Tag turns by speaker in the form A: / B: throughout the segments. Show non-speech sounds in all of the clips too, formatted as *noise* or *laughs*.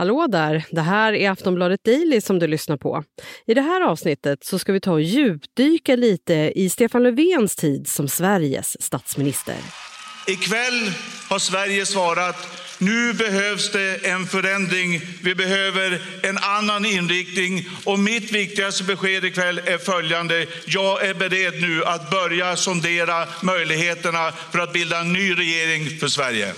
A: Hallå där! Det här är Aftonbladet Daily som du lyssnar på. I det här avsnittet så ska vi ta och djupdyka lite i Stefan Löfvens tid som Sveriges statsminister.
B: Ikväll har Sverige svarat nu behövs det en förändring. Vi behöver en annan inriktning. Och mitt viktigaste besked ikväll är följande. Jag är beredd nu att börja sondera möjligheterna för att bilda en ny regering för Sverige.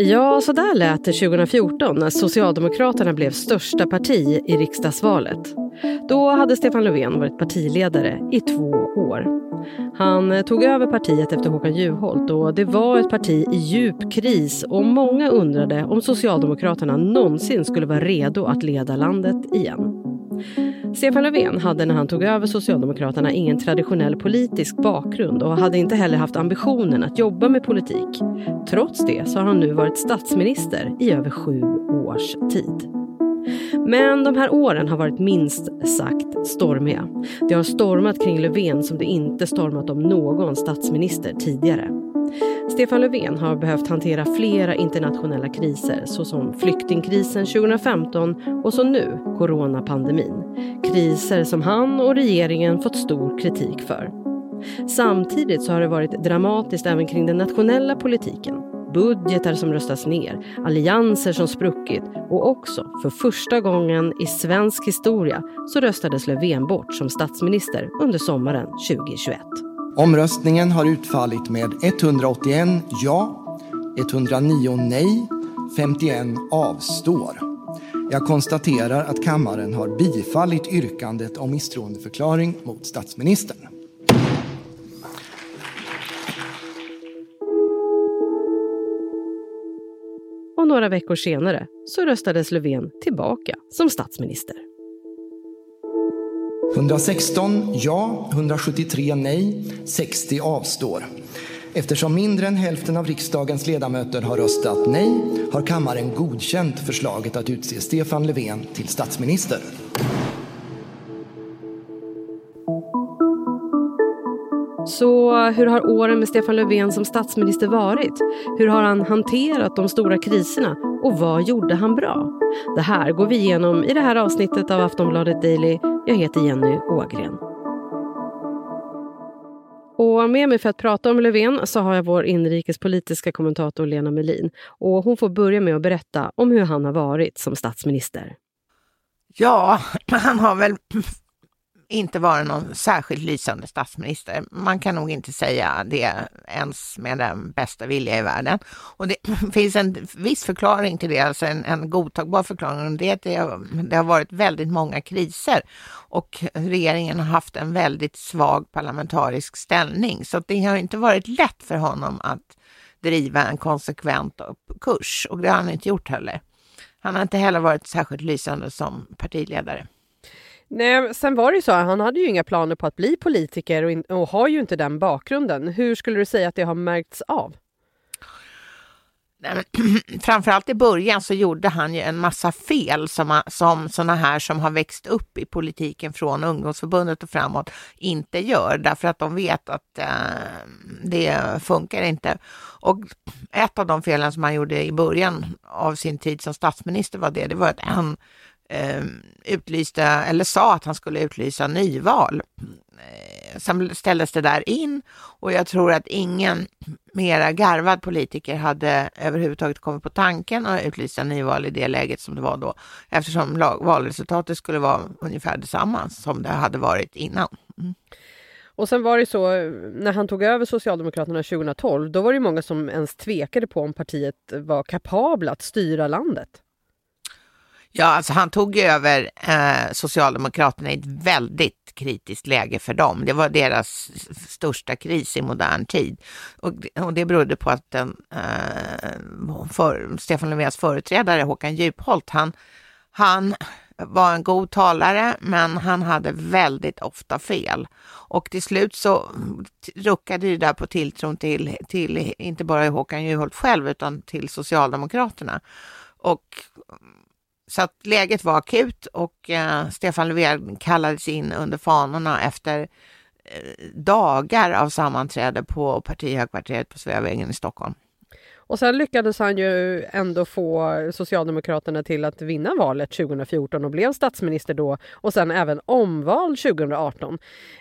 A: Ja, så där lät det 2014 när Socialdemokraterna blev största parti i riksdagsvalet. Då hade Stefan Löfven varit partiledare i två år. Han tog över partiet efter Håkan Juholt och det var ett parti i djup kris och många undrade om Socialdemokraterna någonsin skulle vara redo att leda landet igen. Stefan Löfven hade när han tog över Socialdemokraterna ingen traditionell politisk bakgrund och hade inte heller haft ambitionen att jobba med politik. Trots det så har han nu varit statsminister i över sju års tid. Men de här åren har varit minst sagt stormiga. Det har stormat kring Löfven som det inte stormat om någon statsminister tidigare. Stefan Löfven har behövt hantera flera internationella kriser såsom flyktingkrisen 2015 och så nu coronapandemin. Kriser som han och regeringen fått stor kritik för. Samtidigt så har det varit dramatiskt även kring den nationella politiken. Budgetar som röstats ner, allianser som spruckit och också för första gången i svensk historia så röstades Löfven bort som statsminister under sommaren 2021.
C: Omröstningen har utfallit med 181 ja, 109 nej, 51 avstår. Jag konstaterar att kammaren har bifallit yrkandet om misstroendeförklaring mot statsministern.
A: Och några veckor senare så röstades Löfven tillbaka som statsminister.
C: 116 ja, 173 nej, 60 avstår. Eftersom mindre än hälften av riksdagens ledamöter har röstat nej har kammaren godkänt förslaget att utse Stefan Löfven till statsminister.
A: Så hur har åren med Stefan Löfven som statsminister varit? Hur har han hanterat de stora kriserna och vad gjorde han bra? Det här går vi igenom i det här avsnittet av Aftonbladet Daily. Jag heter Jenny Ågren. Och med mig för att prata om Löfven så har jag vår inrikespolitiska kommentator Lena Melin. Och hon får börja med att berätta om hur han har varit som statsminister.
D: Ja, *clears throat* han har väl inte vara någon särskilt lysande statsminister. Man kan nog inte säga det ens med den bästa vilja i världen. Och det *clears throat* finns en viss förklaring till det, alltså en, en godtagbar förklaring. Det är att det det har varit väldigt många kriser och regeringen har haft en väldigt svag parlamentarisk ställning. Så det har inte varit lätt för honom att driva en konsekvent kurs och det har han inte gjort heller. Han har inte heller varit särskilt lysande som partiledare.
A: Nej, sen var det ju så, han hade ju inga planer på att bli politiker och, in, och har ju inte den bakgrunden. Hur skulle du säga att det har märkts av? *clears throat*
D: framförallt i början så gjorde han ju en massa fel som, som sådana här som har växt upp i politiken från ungdomsförbundet och framåt inte gör därför att de vet att eh, det funkar inte. Och ett av de felen som han gjorde i början av sin tid som statsminister var det, det var att han eh, utlyste, eller sa att han skulle utlysa nyval. Eh, sen ställdes det där in och jag tror att ingen mera garvad politiker hade överhuvudtaget kommit på tanken att utlysa nyval i det läget som det var då, eftersom valresultatet skulle vara ungefär detsamma som det hade varit innan. Mm.
A: Och sen var det så, när han tog över Socialdemokraterna 2012, då var det många som ens tvekade på om partiet var kapabla att styra landet.
D: Ja, alltså han tog över eh, Socialdemokraterna i ett väldigt kritiskt läge för dem. Det var deras största kris i modern tid. Och, och det berodde på att den, eh, för, Stefan Löfvens företrädare Håkan Djupholt, han, han var en god talare, men han hade väldigt ofta fel. Och till slut så ruckade det där på tilltron till, till inte bara Håkan Juholt själv, utan till Socialdemokraterna. Och så att läget var akut och eh, Stefan Löfven kallades in under fanorna efter eh, dagar av sammanträde på partihögkvarteret på Sveavägen i Stockholm.
A: Och sen lyckades han ju ändå få Socialdemokraterna till att vinna valet 2014 och blev statsminister då och sen även omvald 2018.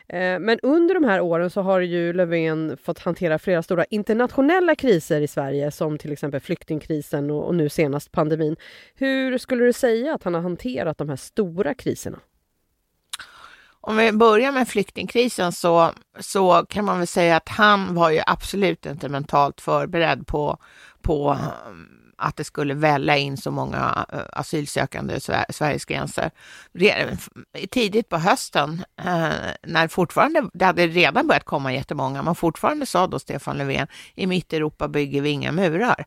A: Eh, men under de här åren så har ju Löfven fått hantera flera stora internationella kriser i Sverige som till exempel flyktingkrisen och nu senast pandemin. Hur skulle du säga att han har hanterat de här stora kriserna?
D: Om vi börjar med flyktingkrisen så, så kan man väl säga att han var ju absolut inte mentalt förberedd på, på mm, att det skulle välla in så många eh, asylsökande i Sveriges gränser. Tidigt på hösten, eh, när fortfarande, det hade redan börjat komma jättemånga, men fortfarande sa då Stefan Löfven, i mitt Europa bygger vi inga murar.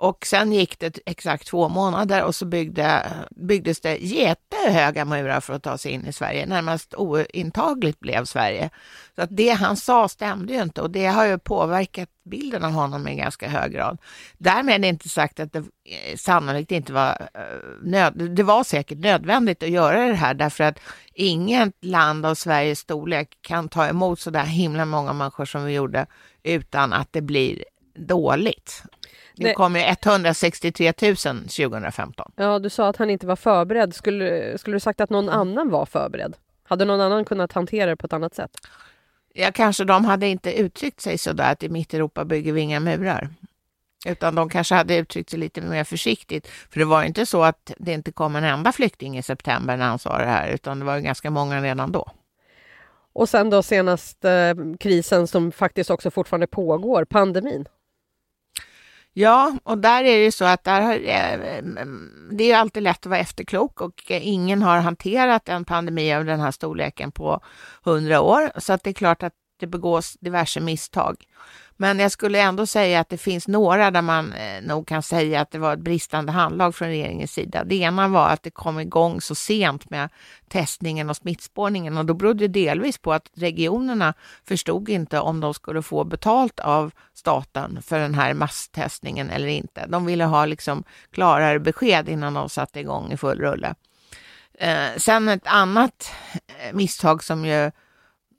D: Och sen gick det exakt två månader och så byggde, byggdes det jättehöga murar för att ta sig in i Sverige. Närmast ointagligt blev Sverige. Så att det han sa stämde ju inte och det har ju påverkat bilden av honom i ganska hög grad. Därmed är det inte sagt att det eh, sannolikt inte var eh, nöd, det var säkert nödvändigt att göra det här därför att inget land av Sveriges storlek kan ta emot så där himla många människor som vi gjorde utan att det blir dåligt. Det kom ju 163 000 2015.
A: Ja, du sa att han inte var förberedd. Skulle, skulle du sagt att någon annan var förberedd? Hade någon annan kunnat hantera det på ett annat sätt?
D: Ja, kanske de hade inte uttryckt sig så där att i mitt Europa bygger vi inga murar. Utan de kanske hade uttryckt sig lite mer försiktigt. För det var inte så att det inte kom en enda flykting i september när han sa det här, utan det var ganska många redan då.
A: Och sen då senaste eh, krisen som faktiskt också fortfarande pågår, pandemin.
D: Ja, och där är det ju så att där eh, mm, det är alltid lätt att vara efterklok och eh, ingen har hanterat en pandemi av den här storleken på hundra år. Så att det är klart att det begås diverse misstag. Men jag skulle ändå säga att det finns några där man eh, nog kan säga att det var ett bristande handlag från regeringens sida. Det ena var att det kom igång så sent med testningen och smittspårningen och då berodde det delvis på att regionerna förstod inte om de skulle få betalt av staten för den här masstestningen eller inte. De ville ha liksom klarare besked innan de satte igång i full rulle. Eh, sen ett annat eh, misstag som ju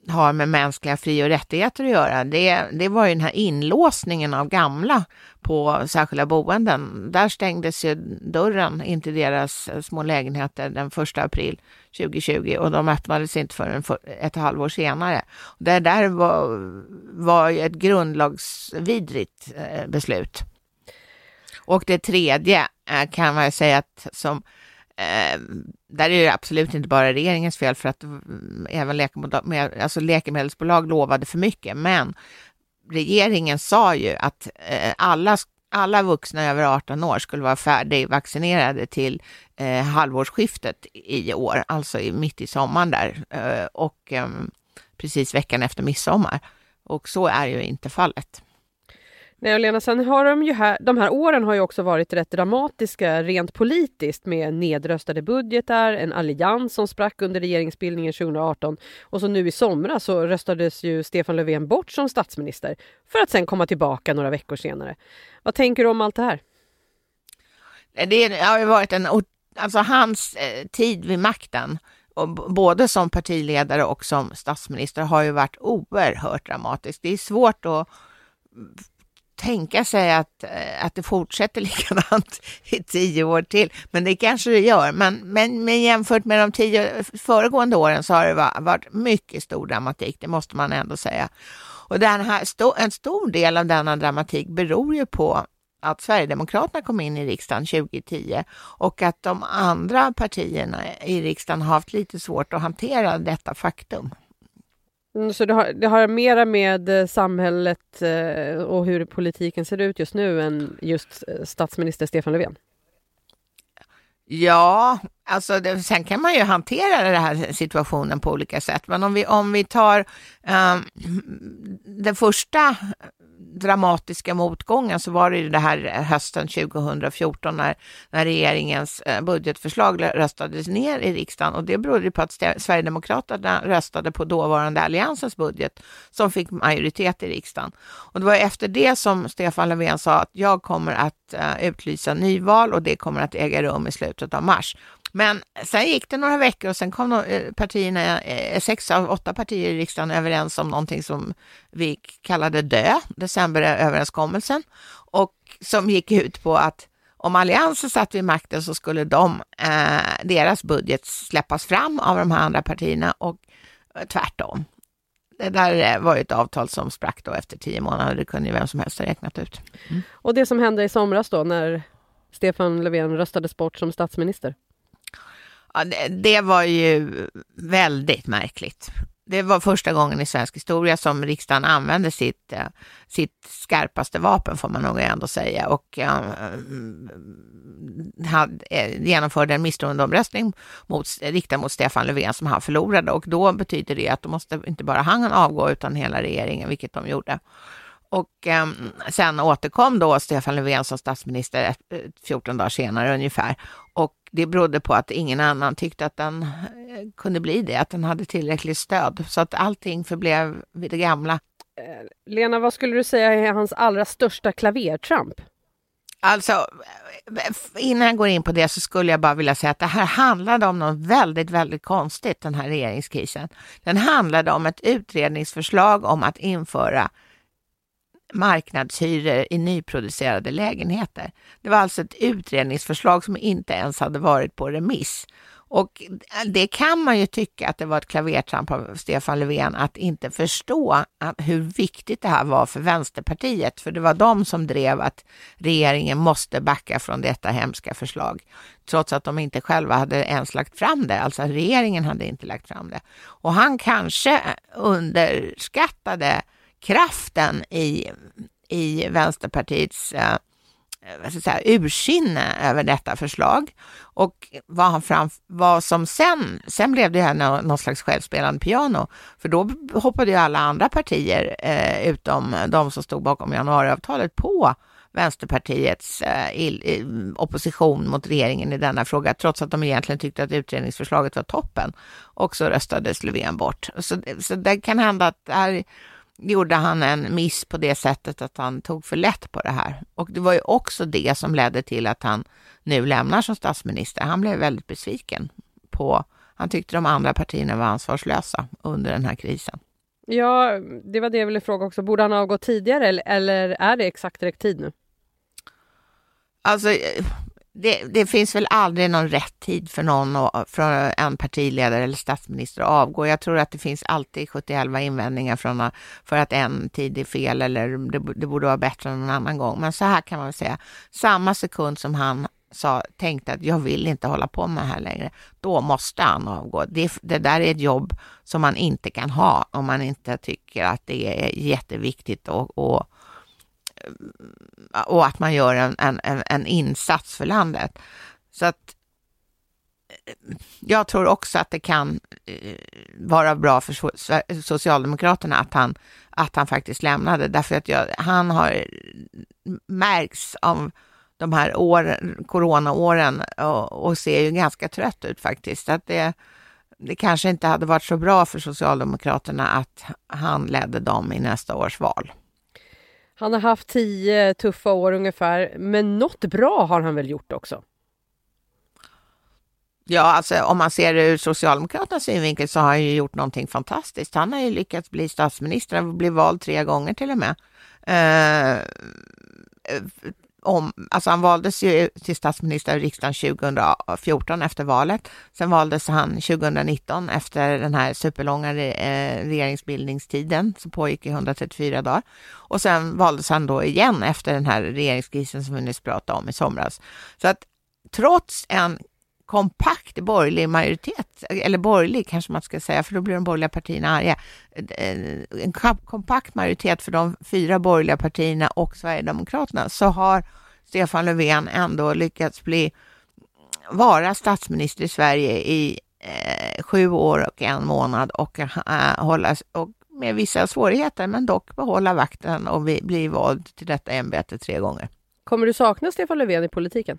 D: har med mänskliga fri och rättigheter att göra, det, det var ju den här inlåsningen av gamla på särskilda boenden. Där stängdes ju dörren in till deras små lägenheter den 1 april 2020 och de öppnades inte förrän för ett halvår senare. Det där var, var ju ett grundlagsvidrigt eh, beslut. Och det tredje eh, kan man säga att som Eh, där är det absolut inte bara regeringens fel för att även läkemedel, alltså läkemedelsbolag lovade för mycket. Men regeringen sa ju att eh, alla, alla vuxna över 18 år skulle vara färdigvaccinerade till eh, halvårsskiftet i år, alltså mitt i sommaren där eh, och ehm, precis veckan efter midsommar. Och så är ju inte fallet.
A: Nej, och Lena, sen har de ju här, de här åren har ju också varit rätt dramatiska rent politiskt med nedröstade budgetar, en allians som sprack under regeringsbildningen 2018 och så nu i somras så röstades ju Stefan Löfven bort som statsminister för att sen komma tillbaka några veckor senare. Vad tänker du om allt det här?
D: Det har ju varit en, alltså hans eh, tid vid makten och både som partiledare och som statsminister har ju varit oerhört dramatisk. Det är svårt att tänka sig att, eh, att det fortsätter *laughs* likadant i tio år till. Men det kanske det gör. Men, men, men jämfört med de tio föregående åren så har det varit mycket stor dramatik, det måste man ändå säga. Och den här, en stor del av denna dramatik beror ju på att Sverigedemokraterna kom in i riksdagen 2010 och att de andra partierna i riksdagen har haft lite svårt att hantera detta faktum.
A: Mm, så det har, det har mera med eh, samhället eh, och hur politiken ser ut just nu än just eh, statsminister Stefan Löfven?
D: Ja, alltså det, sen kan man ju hantera den här situationen på olika sätt. Men om vi, om vi tar um, den första dramatiska motgången så var det ju det här hösten 2014 när, när regeringens eh, budgetförslag röstades ner i riksdagen och det berodde på att Sverigedemokraterna röstade på dåvarande alliansens budget som fick majoritet i riksdagen. Och det var efter det som Stefan Löfven sa att jag kommer att eh, utlysa nyval och det kommer att äga rum i slutet av mars. Men sen gick det några veckor och sen kom eh, partierna, eh, sex av åtta partier i riksdagen överens om någonting som vi kallade DÖ, decemberöverenskommelsen, och som gick ut på att om Alliansen satt vid makten så skulle de, eh, deras budget släppas fram av de här andra partierna och eh, tvärtom. Det där var ju ett avtal som sprack då efter tio månader, det kunde ju vem som helst ha räknat ut.
A: Mm. Och det som hände i somras då när Stefan Löfven röstades bort som statsminister?
D: Ja, det, det var ju väldigt märkligt. Det var första gången i svensk historia som riksdagen använde sitt, eh, sitt skarpaste vapen, får man nog ändå säga, och äh, hade, eh, genomförde en misstroendeomröstning mot, riktad mot Stefan Löfven som han förlorade. Och då betyder det att då måste inte bara han avgå, utan hela regeringen, vilket de gjorde. Och eh, sen återkom då Stefan Löfven som statsminister 14 dagar senare ungefär. Och det berodde på att ingen annan tyckte att den eh, kunde bli det, att den hade tillräckligt stöd. Så att allting förblev vid det gamla.
A: Eh, Lena, vad skulle du säga är hans allra största klavertramp?
D: Alltså, innan jag går in på det så skulle jag bara vilja säga att det här handlade om något väldigt, väldigt konstigt, den här regeringskrisen. Den handlade om ett utredningsförslag om att införa marknadshyror i nyproducerade lägenheter. Det var alltså ett utredningsförslag som inte ens hade varit på remiss. Och det kan man ju tycka att det var ett klavertramp av Stefan Löfven att inte förstå hur viktigt det här var för Vänsterpartiet, för det var de som drev att regeringen måste backa från detta hemska förslag, trots att de inte själva hade ens lagt fram det, alltså regeringen hade inte lagt fram det. Och han kanske underskattade kraften i, i Vänsterpartiets eh, säga, ursinne över detta förslag. Och vad, han fram, vad som sen, sen blev det här någon slags självspelande piano, för då hoppade ju alla andra partier, eh, utom de som stod bakom januariavtalet, på Vänsterpartiets eh, opposition mot regeringen i denna fråga, trots att de egentligen tyckte att utredningsförslaget var toppen. Och så röstades Löfven bort. Så, så det kan hända att det här gjorde han en miss på det sättet att han tog för lätt på det här. Och det var ju också det som ledde till att han nu lämnar som statsminister. Han blev väldigt besviken på, han tyckte de andra partierna var ansvarslösa under den här krisen.
A: Ja, det var det jag ville fråga också. Borde han ha gått tidigare eller är det exakt rätt tid nu?
D: Alltså, det, det, finns väl aldrig någon rätt tid för någon, för en partiledare eller statsminister att avgå. Jag tror att det finns alltid 71 invändningar från, för att en tid är fel eller det, det borde vara bättre än någon annan gång. Men så här kan man väl säga, samma sekund som han sa, tänkte att jag vill inte hålla på med det här längre, då måste han avgå. Det, det där är ett jobb som man inte kan ha om man inte tycker att det är jätteviktigt och, och och att man gör en, en, en insats för landet. Så att jag tror också att det kan eh, vara bra för Socialdemokraterna att han, att han faktiskt lämnade, därför att jag, han har märks av de här åren, coronaåren och, och ser ju ganska trött ut faktiskt. Att det, det kanske inte hade varit så bra för Socialdemokraterna att han ledde dem i nästa års val.
A: Han har haft tio tuffa år ungefär, men något bra har han väl gjort också?
D: Ja, alltså om man ser det ur Socialdemokraternas synvinkel så har han ju gjort någonting fantastiskt. Han har ju lyckats bli statsminister, han blivit vald tre gånger till och med. Eh, eh om, alltså han valdes ju till statsminister av riksdagen 2014 efter valet. Sen valdes han 2019 efter den här superlånga eh, regeringsbildningstiden som pågick i 134 dagar. Och sen valdes han då igen efter den här regeringskrisen som vi nyss pratade om i somras. Så att trots en kompakt borgerlig majoritet, eller borgerlig kanske man ska säga, för då blir de borgerliga partierna arga. Eh, en kompakt majoritet för de fyra borgerliga partierna och Sverigedemokraterna så har Stefan Löfven ändå lyckats bli, vara statsminister i Sverige i eh, sju år och en månad och eh, hålla, och med vissa svårigheter, men dock behålla vakten och bli vald till detta ämbete tre gånger.
A: Kommer du sakna Stefan Löfven i politiken?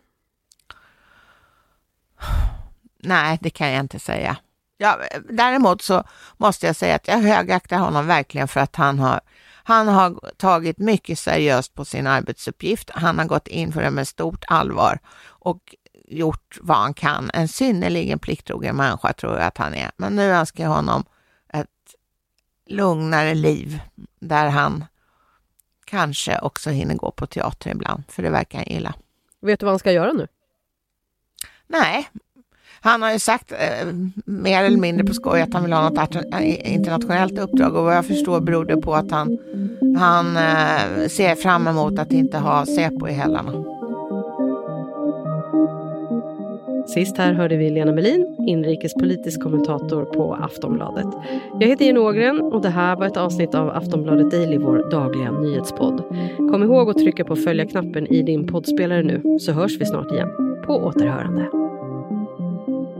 D: Nej, det kan jag inte säga. Ja, däremot så måste jag säga att jag högaktar honom verkligen för att han har, han har tagit mycket seriöst på sin arbetsuppgift. Han har gått in för det med stort allvar och gjort vad han kan. En synnerligen plikttrogen människa tror jag att han är. Men nu önskar jag honom ett lugnare liv där han kanske också hinner gå på teater ibland, för det verkar han gilla.
A: Vet du vad han ska göra nu?
D: Nej, han har ju sagt eh, mer eller mindre på skoj att han vill ha något eh, internationellt uppdrag och vad jag förstår beror det på att han, han eh, ser fram emot att inte ha Säpo i hällarna.
A: Sist här hörde vi Lena Melin, inrikespolitisk kommentator på Aftonbladet. Jag heter Jenny Ågren och det här var ett avsnitt av Aftonbladet Daily, vår dagliga nyhetspodd. Kom ihåg att trycka på följa-knappen i din poddspelare nu, så hörs vi snart igen. På återhörande.